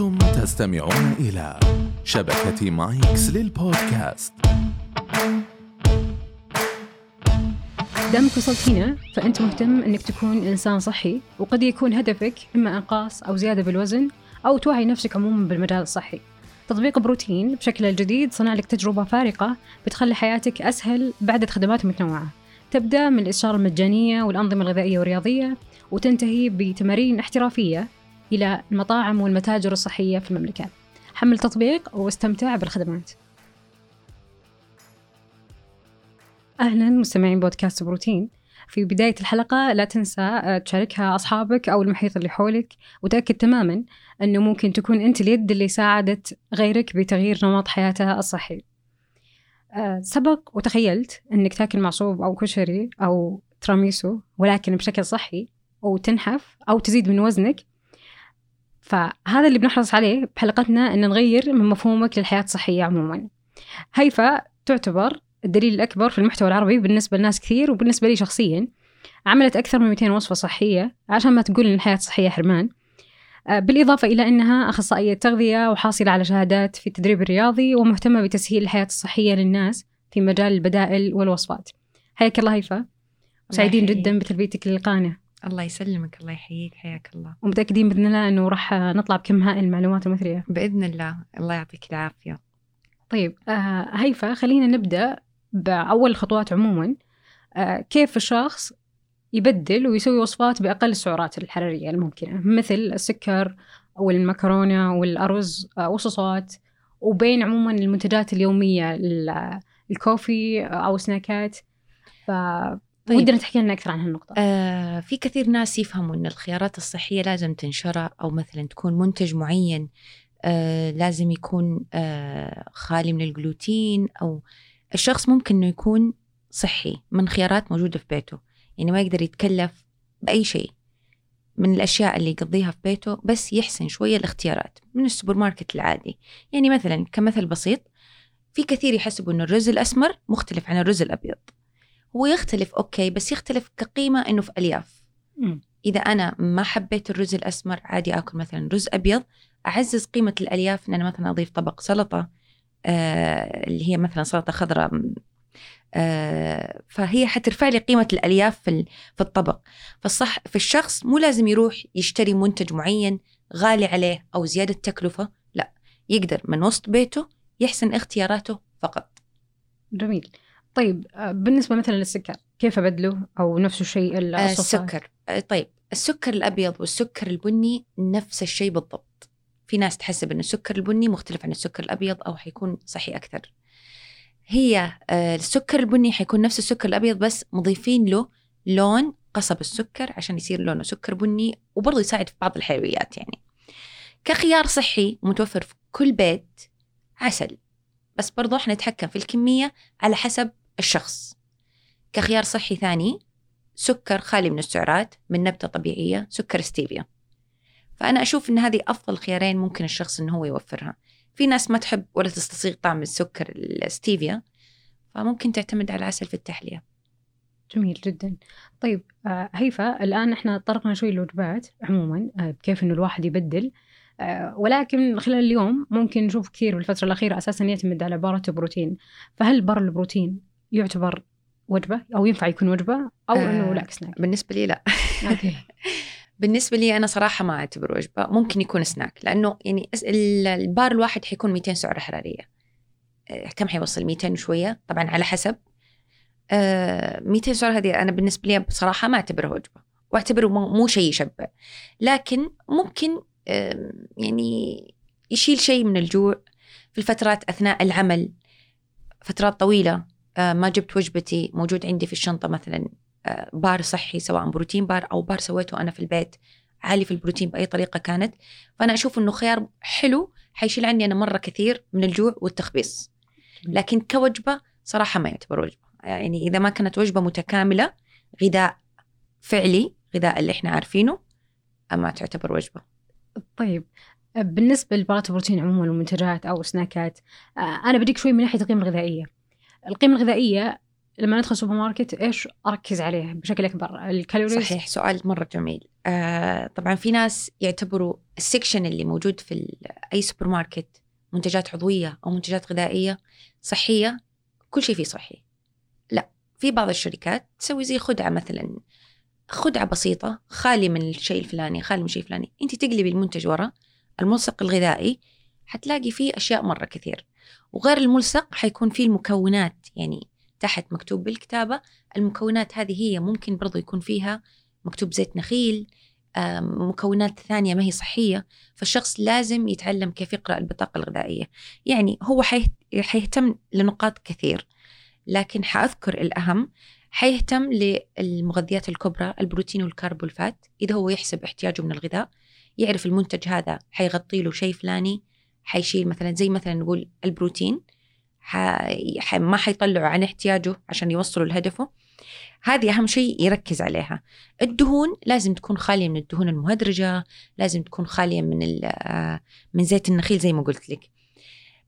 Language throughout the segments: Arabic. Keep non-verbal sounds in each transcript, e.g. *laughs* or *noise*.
أنتم تستمعون إلى شبكة مايكس للبودكاست. دامك وصلت هنا فأنت مهتم أنك تكون إنسان صحي وقد يكون هدفك إما إنقاص أو زيادة بالوزن أو توعي نفسك عموما بالمجال الصحي. تطبيق بروتين بشكله الجديد صنع لك تجربة فارقة بتخلي حياتك أسهل بعدد خدمات متنوعة تبدأ من الإشارة المجانية والأنظمة الغذائية والرياضية وتنتهي بتمارين احترافية إلى المطاعم والمتاجر الصحية في المملكة. حمل تطبيق واستمتع بالخدمات. أهلا مستمعين بودكاست بروتين. في بداية الحلقة لا تنسى آه، تشاركها أصحابك أو المحيط اللي حولك وتأكد تماما أنه ممكن تكون أنت اليد اللي ساعدت غيرك بتغيير نمط حياته الصحي. آه، سبق وتخيلت أنك تاكل معصوب أو كشري أو تراميسو ولكن بشكل صحي وتنحف أو تزيد من وزنك فهذا اللي بنحرص عليه بحلقتنا أن نغير من مفهومك للحياة الصحية عموما. هيفا تعتبر الدليل الأكبر في المحتوى العربي بالنسبة لناس كثير وبالنسبة لي شخصيا. عملت أكثر من 200 وصفة صحية عشان ما تقول إن الحياة الصحية حرمان. آه، بالإضافة إلى أنها أخصائية تغذية وحاصلة على شهادات في التدريب الرياضي ومهتمة بتسهيل الحياة الصحية للناس في مجال البدائل والوصفات. حياك الله هيفا. سعيدين جدا بتلبيتك للقانة الله يسلمك الله يحييك حياك الله. ومتأكدين بإذن الله أنه راح نطلع بكم هائل المعلومات المثرية بإذن الله. الله يعطيك العافية. طيب آه هيفا خلينا نبدأ بأول الخطوات عموما. آه كيف الشخص يبدل ويسوي وصفات بأقل السعرات الحرارية الممكنة؟ مثل السكر أو المكرونة والأرز آه وصوصات. وبين عموما المنتجات اليومية الكوفي أو سناكات. ف طيب. ودنا تحكي لنا أكثر عن هالنقطة. آه في كثير ناس يفهموا أن الخيارات الصحية لازم تنشرى أو مثلا تكون منتج معين آه لازم يكون آه خالي من الجلوتين أو الشخص ممكن أنه يكون صحي من خيارات موجودة في بيته. يعني ما يقدر يتكلف بأي شيء من الأشياء اللي يقضيها في بيته بس يحسن شوية الاختيارات من السوبر ماركت العادي. يعني مثلا كمثل بسيط في كثير يحسبوا أن الرز الأسمر مختلف عن الرز الأبيض. هو يختلف أوكي بس يختلف كقيمة أنه في ألياف. م. إذا أنا ما حبيت الرز الأسمر عادي أكل مثلا رز أبيض أعزز قيمة الألياف أن أنا مثلا أضيف طبق سلطة آه اللي هي مثلا سلطة خضراء آه فهي حترفع لي قيمة الألياف في, في الطبق. فالصح في الشخص مو لازم يروح يشتري منتج معين غالي عليه أو زيادة تكلفة لا يقدر من وسط بيته يحسن اختياراته فقط. جميل. طيب آه، بالنسبة مثلا للسكر كيف أبدله؟ أو نفس الشيء السكر. آه طيب السكر الأبيض والسكر البني نفس الشيء بالضبط. في ناس تحسب أن السكر البني مختلف عن السكر الأبيض أو حيكون صحي أكثر. هي آه السكر البني حيكون نفس السكر الأبيض بس مضيفين له لون قصب السكر عشان يصير لونه سكر بني وبرضه يساعد في بعض الحلويات يعني. كخيار صحي متوفر في كل بيت عسل. بس برضه إحنا نتحكم في الكمية على حسب الشخص. كخيار صحي ثاني سكر خالي من السعرات من نبتة طبيعية سكر ستيفيا. فأنا أشوف أن هذه أفضل خيارين ممكن الشخص أنه هو يوفرها. في ناس ما تحب ولا تستسيغ طعم السكر الستيفيا فممكن تعتمد على العسل في التحلية. جميل جدا. طيب آه هيفا الآن إحنا طرقنا شوي الوجبات عموما آه كيف أنه الواحد يبدل آه ولكن خلال اليوم ممكن نشوف كثير بالفترة الأخيرة أساسا يعتمد على بارات البروتين. فهل بار البروتين يعتبر وجبة أو ينفع يكون وجبة أو آه إنه لا سناك بالنسبة لي لا. okay. *laughs* بالنسبة لي أنا صراحة ما أعتبر وجبة ممكن يكون سناك لأنه يعني البار الواحد حيكون 200 سعرة حرارية. آه، كم حيوصل؟ 200 وشوية طبعا على حسب. 200 آه، سعرة هذه أنا بالنسبة لي بصراحة ما أعتبرها وجبة وأعتبره مو شيء يشبع. لكن ممكن يعني يشيل شيء من الجوع في الفترات أثناء العمل فترات طويلة. ما جبت وجبتي موجود عندي في الشنطة مثلا آه، بار صحي سواء protein bar أو بار سويته أنا في البيت عالي في البروتين بأي طريقة كانت. فأنا أشوف أنه خيار حلو حيشيل عني أنا مرة كثير من الجوع والتخبيص. لكن كوجبة صراحة ما يعتبر وجبة. يعني إذا ما كانت وجبة متكاملة غذاء فعلي غذاء اللي إحنا عارفينه ما تعتبر وجبة. طيب بالنسبة لبارات البروتين عموما والمنتجات أو سناكات آه، أنا بديك شوي من ناحية القيمة الغذائية. القيمة الغذائية لما ندخل سوبر ماركت إيش أركز عليه بشكل أكبر؟ ال calories؟ صحيح سؤال مرة جميل. آه طبعا في ناس يعتبروا ال section اللي موجود في أي سوبر ماركت منتجات عضوية أو منتجات غذائية صحية؟ كل شيء فيه صحي. لا في بعض الشركات تسوي زي خدعة مثلا. خدعة بسيطة خالي من الشيء الفلاني خالي من الشيء الفلاني. أنت تقلبي المنتج ورا الملصق الغذائي حتلاقي فيه أشياء مرة كثير. وغير الملصق حيكون فيه المكونات يعني تحت مكتوب بالكتابة المكونات هذه هي ممكن برضو يكون فيها مكتوب زيت نخيل مكونات ثانية ما هي صحية فالشخص لازم يتعلم كيف يقرأ البطاقة الغذائية. يعني هو حيه- حيهتم لنقاط كثير لكن حأذكر الأهم حيهتم للمغذيات الكبرى البروتين والكارب والفات إذا هو يحسب احتياجه من الغذاء يعرف المنتج هذا حيغطي له شيء فلاني حيشيل مثلا زي مثلا نقول البروتين. ما حيطلعوا عن احتياجه عشان يوصلوا لهدفه هذه أهم شيء يركز عليها الدهون لازم تكون خالية من الدهون المهدرجة لازم تكون خالية من. آه، من زيت النخيل زي ما قلت لك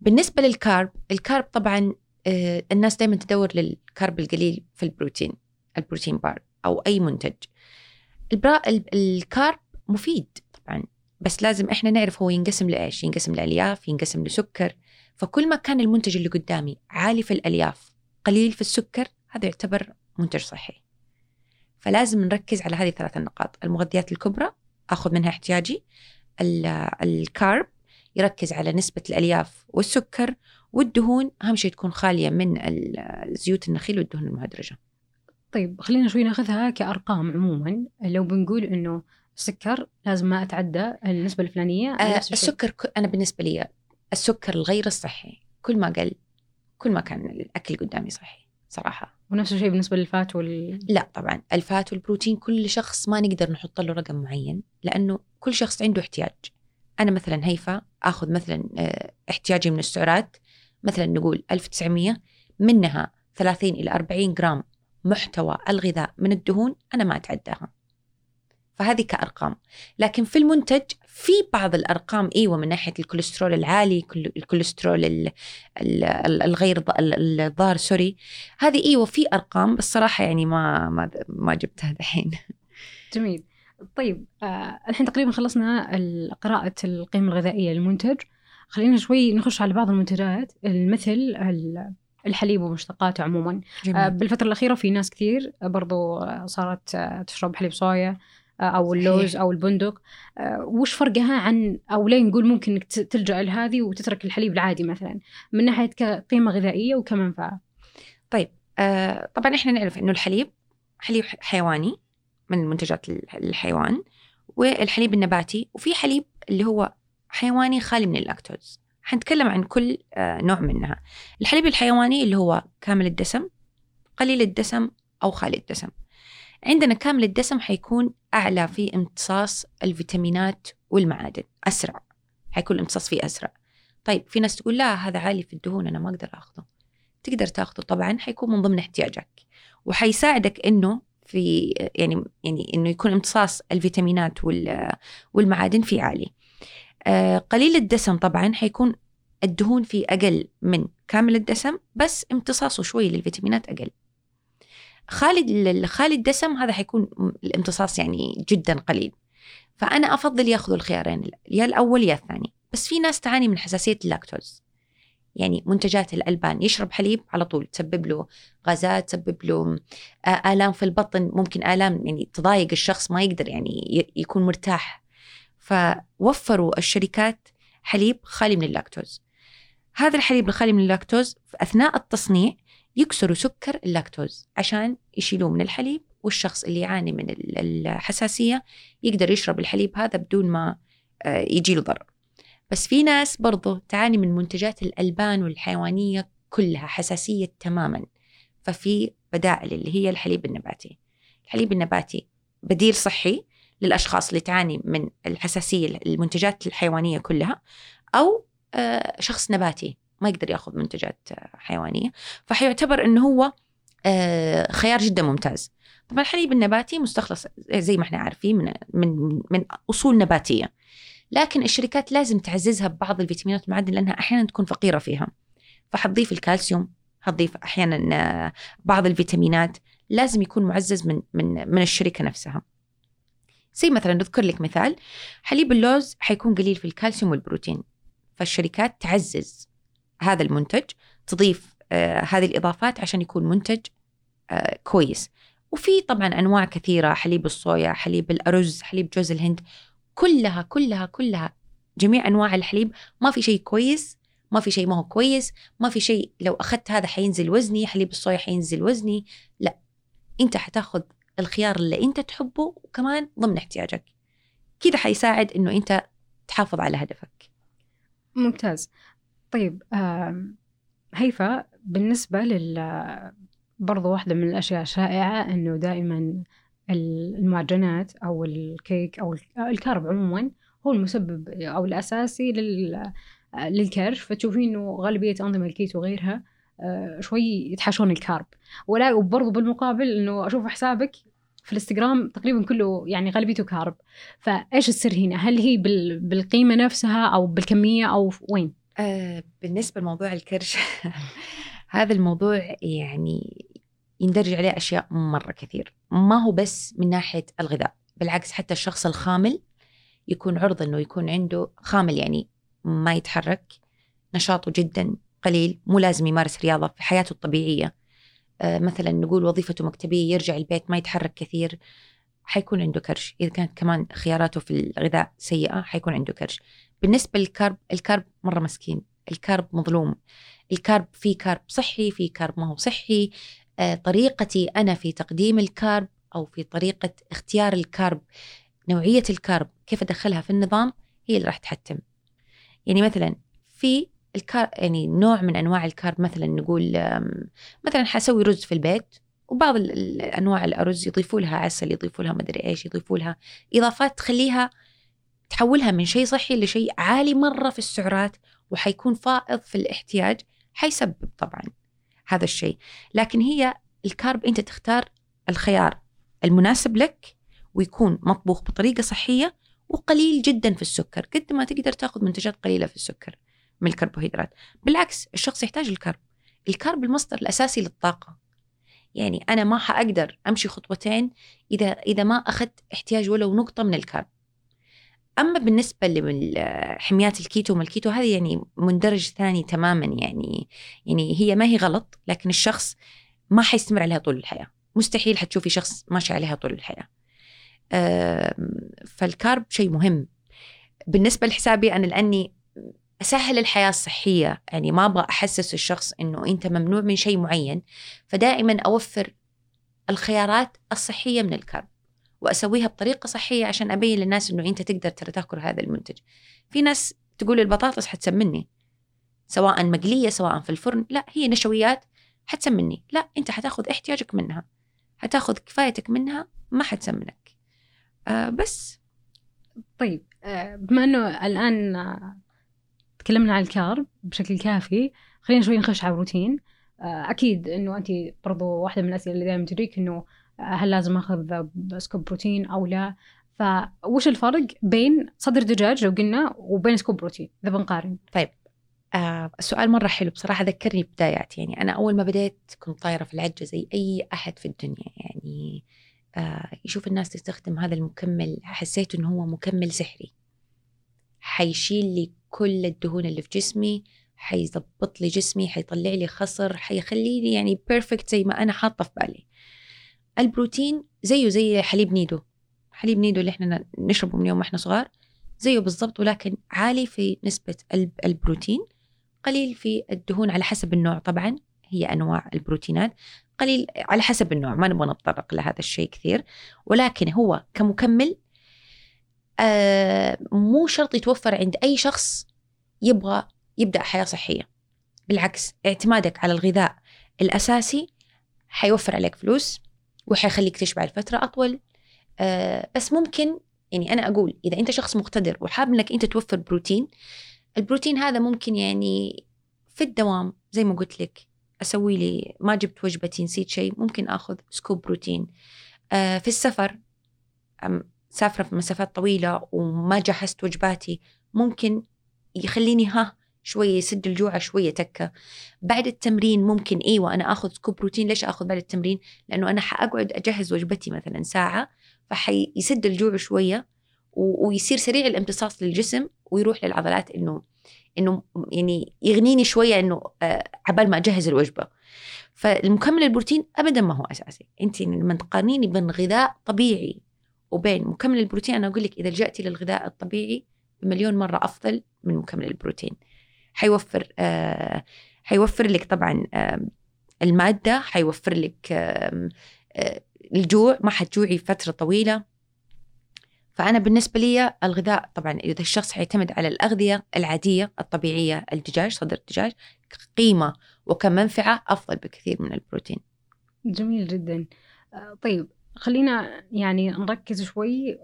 بالنسبة للكارب الكارب طبعا آه، الناس دائما تدور للكارب القليل في البروتين البروتين بار أو أي منتج الكارب مفيد طبعا بس لازم إحنا نعرف هو ينقسم لإيش؟ ينقسم لألياف ينقسم لسكر. فكل ما كان المنتج اللي قدامي عالي في الألياف قليل في السكر هذا يعتبر منتج صحي. فلازم نركز على هذه الثلاث النقاط. المغذيات الكبرى آخذ منها احتياجي. ال- الكارب يركز على نسبة الألياف والسكر. والدهون أهم شيء تكون خالية من زيوت النخيل والدهون المهدرجة. طيب خلينا شوي ناخذها كأرقام عموما. لو بنقول إنه السكر لازم ما أتعدى النسبة الفلانية آه. السكر ك- أنا بالنسبة لي السكر الغير الصحي كل ما قل كل ما كان الأكل قدامي صحي صراحة. ونفس الشيء بالنسبة للفات وال لا طبعا الفات والبروتين كل شخص ما نقدر نحط له رقم معين لأنه كل شخص عنده احتياج. أنا مثلا هيفا أخذ مثلا آه، احتياجي من السعرات مثلا نقول 1900 منها 30 إلى 40 جرام محتوى الغذاء من الدهون أنا ما أتعداها. فهذه كأرقام. لكن في المنتج في بعض الأرقام إيوة من ناحية الكوليسترول العالي الكوليسترول ال- ال- ال- الغير الضار sorry. هذه إيوه في أرقام بس صراحة يعني ما ما ما جبتها دحين. *laughs* جميل. طيب آه الحين تقريبا خلصنا قراءة القيمة الغذائية للمنتج. خلينا شوي نخش على بعض المنتجات مثل ال- الحليب ومشتقاته عموما. آه بالفترة الأخيرة في ناس كثير برضو صارت آه، تشرب حليب صويا أو صحيح. اللوز أو البندق. آه، وش فرقها عن أو ليه نقول ممكن إنك ت- تلجأ لهذه وتترك الحليب العادي مثلا؟ من ناحية كقيمة غذائية وكمنفعة. طيب آه طبعا إحنا نعرف إنه الحليب حليب حيواني من منتجات ال- الحيوان والحليب النباتي وفي حليب اللي هو حيواني خالي من اللاكتوز. حنتكلم عن كل آه نوع منها. الحليب الحيواني اللي هو كامل الدسم قليل الدسم أو خالي الدسم. عندنا كامل الدسم حيكون أعلى في امتصاص الفيتامينات والمعادن أسرع حيكون الامتصاص فيه أسرع طيب في ناس تقول لا هذا عالي في الدهون أنا ما أقدر أخذه تقدر تأخذه طبعا حيكون من ضمن احتياجك وحيساعدك إنه في يعني يعني إنه يكون امتصاص الفيتامينات وال- والمعادن فيه عالي. آه، قليل الدسم طبعا حيكون الدهون فيه أقل من كامل الدسم بس امتصاصه شوي للفيتامينات أقل. خالي خالي الدسم هذا حيكون الامتصاص يعني جدا قليل. فأنا أفضل يأخذوا الخيارين يا الأول يا الثاني، بس في ناس تعاني من حساسية اللاكتوز. يعني منتجات الألبان يشرب حليب على طول تسبب له غازات تسبب له آلام في البطن ممكن آلام يعني تضايق الشخص ما يقدر يعني يكون مرتاح فوفروا الشركات حليب خالي من اللاكتوز هذا الحليب الخالي من اللاكتوز في أثناء التصنيع يكسروا سكر اللاكتوز عشان يشيلوه من الحليب والشخص اللي يعاني من ال- الحساسية يقدر يشرب الحليب هذا بدون ما آه، يجي له ضرر. بس في ناس برضو تعاني من منتجات الألبان والحيوانية كلها حساسية تماما. ففي بدائل اللي هي الحليب النباتي. الحليب النباتي بديل صحي للأشخاص اللي تعاني من الحساسية المنتجات الحيوانية كلها أو آه، شخص نباتي. ما يقدر ياخذ منتجات حيوانية. فحيعتبر أنه هو آه، خيار جدا ممتاز. طبعا الحليب النباتي مستخلص زي ما إحنا عارفين من من من أصول نباتية. لكن الشركات لازم تعززها ببعض الفيتامينات والمعادن لأنها أحيانا تكون فقيرة فيها. فحتضيف الكالسيوم هتضيف أحيانا آه، بعض الفيتامينات لازم يكون معزز من من من الشركة نفسها. زي مثلا نذكر لك مثال حليب اللوز حيكون قليل في الكالسيوم والبروتين. فالشركات تعزز هذا المنتج تضيف آه هذه الإضافات عشان يكون منتج آه كويس. وفي طبعا أنواع كثيرة حليب الصويا حليب الأرز حليب جوز الهند كلها كلها كلها جميع أنواع الحليب. ما في شيء كويس ما في شيء ما هو كويس ما في شيء لو أخذت هذا حينزل وزني حليب الصويا حينزل وزني. لا أنت حتاخذ الخيار اللي أنت تحبه وكمان ضمن احتياجك. كذا حيساعد إنه أنت تحافظ على هدفك. ممتاز. طيب هيفا بالنسبة لل برضو واحدة من الأشياء الشائعة إنه دائما المعجنات أو الكيك أو الكارب عموما هو المسبب أو الأساسي لل للكرش. فتشوفين إنه غالبية أنظمة الكيتو وغيرها آه، شوي يتحاشون ال carb. ولا وبرضه بالمقابل إنه أشوف حسابك في الإنستغرام تقريبا كله يعني غالبيته carb. فإيش السر هنا؟ هل هي بالقيمة نفسها أو بالكمية أو وين؟ آه بالنسبة لموضوع الكرش *laughs* هذا الموضوع يعني يندرج عليه أشياء مرة كثير. ما هو بس من ناحية الغذاء بالعكس حتى الشخص الخامل يكون عرضة إنه يكون عنده خامل يعني ما يتحرك نشاطه جدا قليل مو لازم يمارس رياضة في حياته الطبيعية. آه، مثلا نقول وظيفته مكتبية يرجع البيت ما يتحرك كثير حيكون عنده كرش. إذا كانت كمان خياراته في الغذاء سيئة حيكون عنده كرش. بالنسبة لل carb ال carb مرة مسكين ال carb مظلوم ال carb في carb صحي في carb ما هو صحي. آه، طريقتي أنا في تقديم ال carb أو في طريقة اختيار الكارب نوعية الكارب كيف أدخلها في النظام هي اللي راح تحتم. يعني مثلا في الكار يعني نوع من أنواع الكارب مثلا نقول مثلا حسوي رز في البيت وبعض انواع الأرز يضيفوا لها عسل يضيفوا لها مدري إيش يضيفوا لها إضافات تخليها تحولها من شيء صحي لشيء عالي مرة في السعرات وحيكون فائض في الاحتياج حيسبب طبعا هذا الشيء. لكن هي ال carb أنت تختار الخيار المناسب لك ويكون مطبوخ بطريقة صحية وقليل جدا في السكر قد ما تقدر تأخذ منتجات قليلة في السكر من الكربوهيدرات. بالعكس الشخص يحتاج ال carb ال carb المصدر الأساسي للطاقة. يعني أنا ما حأقدر أمشي خطوتين إذا إذا ما أخذت احتياج ولو نقطة من ال carb أما بالنسبة لحميات ال keto وال keto هذه يعني من درج ثاني تماما يعني يعني هي ما هي غلط لكن الشخص ما حيستمر عليها طول الحياة. مستحيل حتشوفي شخص ماشي عليها طول الحياة. فالكارب شيء مهم. بالنسبة لحسابي أنا لأني أسهل الحياة الصحية يعني ما أبغى أحسس الشخص إنه أنت ممنوع من شيء معين فدائما أوفر الخيارات الصحية من الكرب وأسويها بطريقة صحية عشان أبين للناس إنه أنت تقدر ترى تأكل هذا المنتج. في ناس تقول البطاطس حتسمني سواء مقلية سواء في الفرن لا هي نشويات حتسمني. لا أنت حتاخذ احتياجك منها حتاخذ كفايتك منها ما حتسمنك. آه بس. طيب آه بما إنه الآن تكلمنا عن الكارب بشكل كافي خلينا شوي نخش على الروتين. آه، أكيد إنه أنت برضو واحدة من الأسئلة اللي دائما تجيك إنه هل لازم آخذ scoop protein أو لا؟ فوش الفرق بين صدر دجاج لو قلنا وبين scoop protein؟ إذا بنقارن. طيب آه السؤال مرة حلو بصراحة ذكرني بداياتي يعني أنا أول ما بديت كنت طايرة في العجة زي أي أحد في الدنيا. يعني آه يشوف الناس تستخدم هذا المكمل حسيت إنه هو مكمل سحري. حيشيل لي كل الدهون اللي في جسمي حيظبط لي جسمي حيطلع لي خصر حيخليني يعني perfect زي ما أنا حاطة في بالي. البروتين زيه زي حليب نيدو. حليب نيدو اللي إحنا نشربه من يوم إحنا صغار زيه بالضبط ولكن عالي في نسبة البروتين. قليل في الدهون على حسب النوع طبعا هي أنواع البروتينات. قليل على حسب النوع ما نبغى نتطرق لهذا الشيء كثير. ولكن هو كمكمل آه، مو شرط يتوفر عند أي شخص يبغى يبدأ حياة صحية. بالعكس اعتمادك على الغذاء الأساسي حيوفر عليك فلوس. وحيخليك تشبع لفترة أطول. أه بس ممكن يعني أنا أقول إذا أنت شخص مقتدر وحاب أنك أنت توفر بروتين البروتين هذا ممكن يعني في الدوام زي ما قلت لك أسوي لي ما جبت وجبتي نسيت شيء ممكن أخذ سكوب بروتين. أه في السفر سافرة في مسافات طويلة وما جهزت وجباتي ممكن يخليني ها شوية يسد الجوع شوية تكة. بعد التمرين ممكن إيوه أنا آخذ سكوب بروتين ليش آخذ بعد التمرين؟ لأنه أنا حأقعد أجهز وجبتي مثلا ساعة فحيسد الجوع شوية ويصير سريع الامتصاص للجسم ويروح للعضلات إنه إنه يعني يغنيني شوية إنه آه، عبال ما أجهز الوجبة. فالمكمل البروتين ابدا ما هو أساسي. أنت لما تقارنيني بين غذاء طبيعي وبين مكمل البروتين أنا أقول لك إذا لجأتي للغذاء الطبيعي بمليون مرة أفضل من مكمل البروتين. حيوفر آه حيوفر لك طبعا المادة حيوفر لك آه الجوع ما حتجوعي فترة طويلة. فأنا بالنسبة لي الغذاء طبعا إذا الشخص حيعتمد على الأغذية العادية الطبيعية الدجاج صدر الدجاج قيمة وكمنفعة أفضل بكثير من البروتين. جميل جدا. آه، طيب خلينا يعني نركز شوي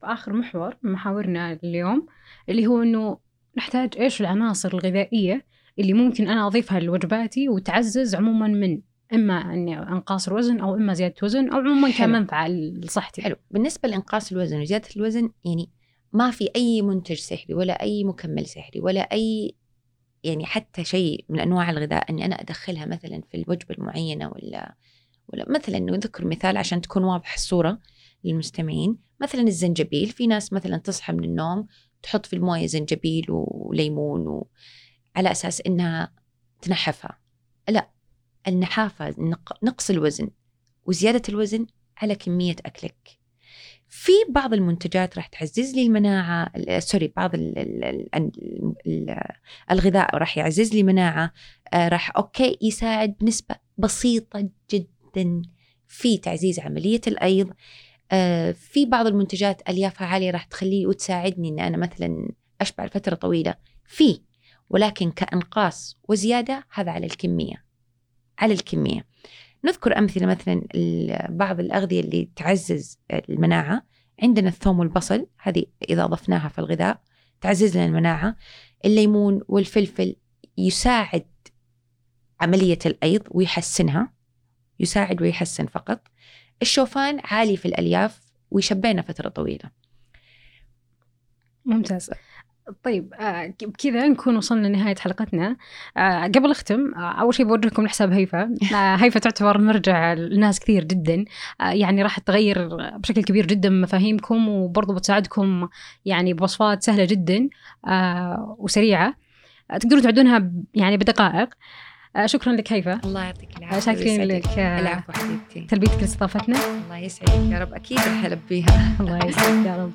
في آخر محور من محاورنا اليوم اللي هو أنه نحتاج إيش العناصر الغذائية اللي ممكن أنا أضيفها لوجباتي وتعزز عموما من إما إني أنقاص الوزن أو إما زيادة وزن أو عموما كمنفعه لصحتي. حلو. بالنسبة لإنقاص الوزن وزيادة الوزن يعني ما في أي منتج سحري ولا أي مكمل سحري ولا أي يعني حتى شيء من أنواع الغذاء إني أنا أدخلها مثلا في الوجبة المعينة ولا ولا مثلا نذكر مثال عشان تكون واضح الصورة للمستمعين. مثلا الزنجبيل في ناس مثلا تصحى من النوم تحط في الموية زنجبيل وليمون و... على أساس إنها تنحفها. لا النحافة نقص الوزن وزيادة الوزن على كمية أكلك. في بعض المنتجات راح تعزز لي المناعة sorry بعض ال ال ال ال الغذاء راح يعزز لي مناعة. آه، راح okay يساعد بنسبة بسيطة جدا في تعزيز عملية الأيض. في بعض المنتجات أليافها عالية راح تخلي وتساعدني أن أنا مثلا أشبع لفترة طويلة. في ولكن كإنقاص وزيادة هذا على الكمية. على الكمية. نذكر أمثلة مثلا بعض الأغذية اللي تعزز المناعة. عندنا الثوم والبصل هذه إذا أضفناها في الغذاء تعزز لنا المناعة. الليمون والفلفل يساعد عملية الأيض ويحسنها. يساعد ويحسن فقط. الشوفان عالي في الألياف ويشبعنا فترة طويلة. ممتاز. طيب آه، بكذا نكون وصلنا لنهاية حلقتنا. آه، قبل أختم آه، أول شيء بوجهكم لحساب هيفا. *laughs* هيفا تعتبر مرجع لناس كثير جدا. يعني راح تغير بشكل كبير جدا مفاهيمكم وبرضه بتساعدكم يعني بوصفات سهلة جدا وسريعة. تقدرون تعدونها يعني بدقائق. شكرا لك هيفا. الله يعطيك العافية شاكرين لك العفو حبيبتي. تلبيتك لاستضافتنا الله يسعدك يا رب أكيد راح ألبيها. *laughs* الله يسعدك يا رب.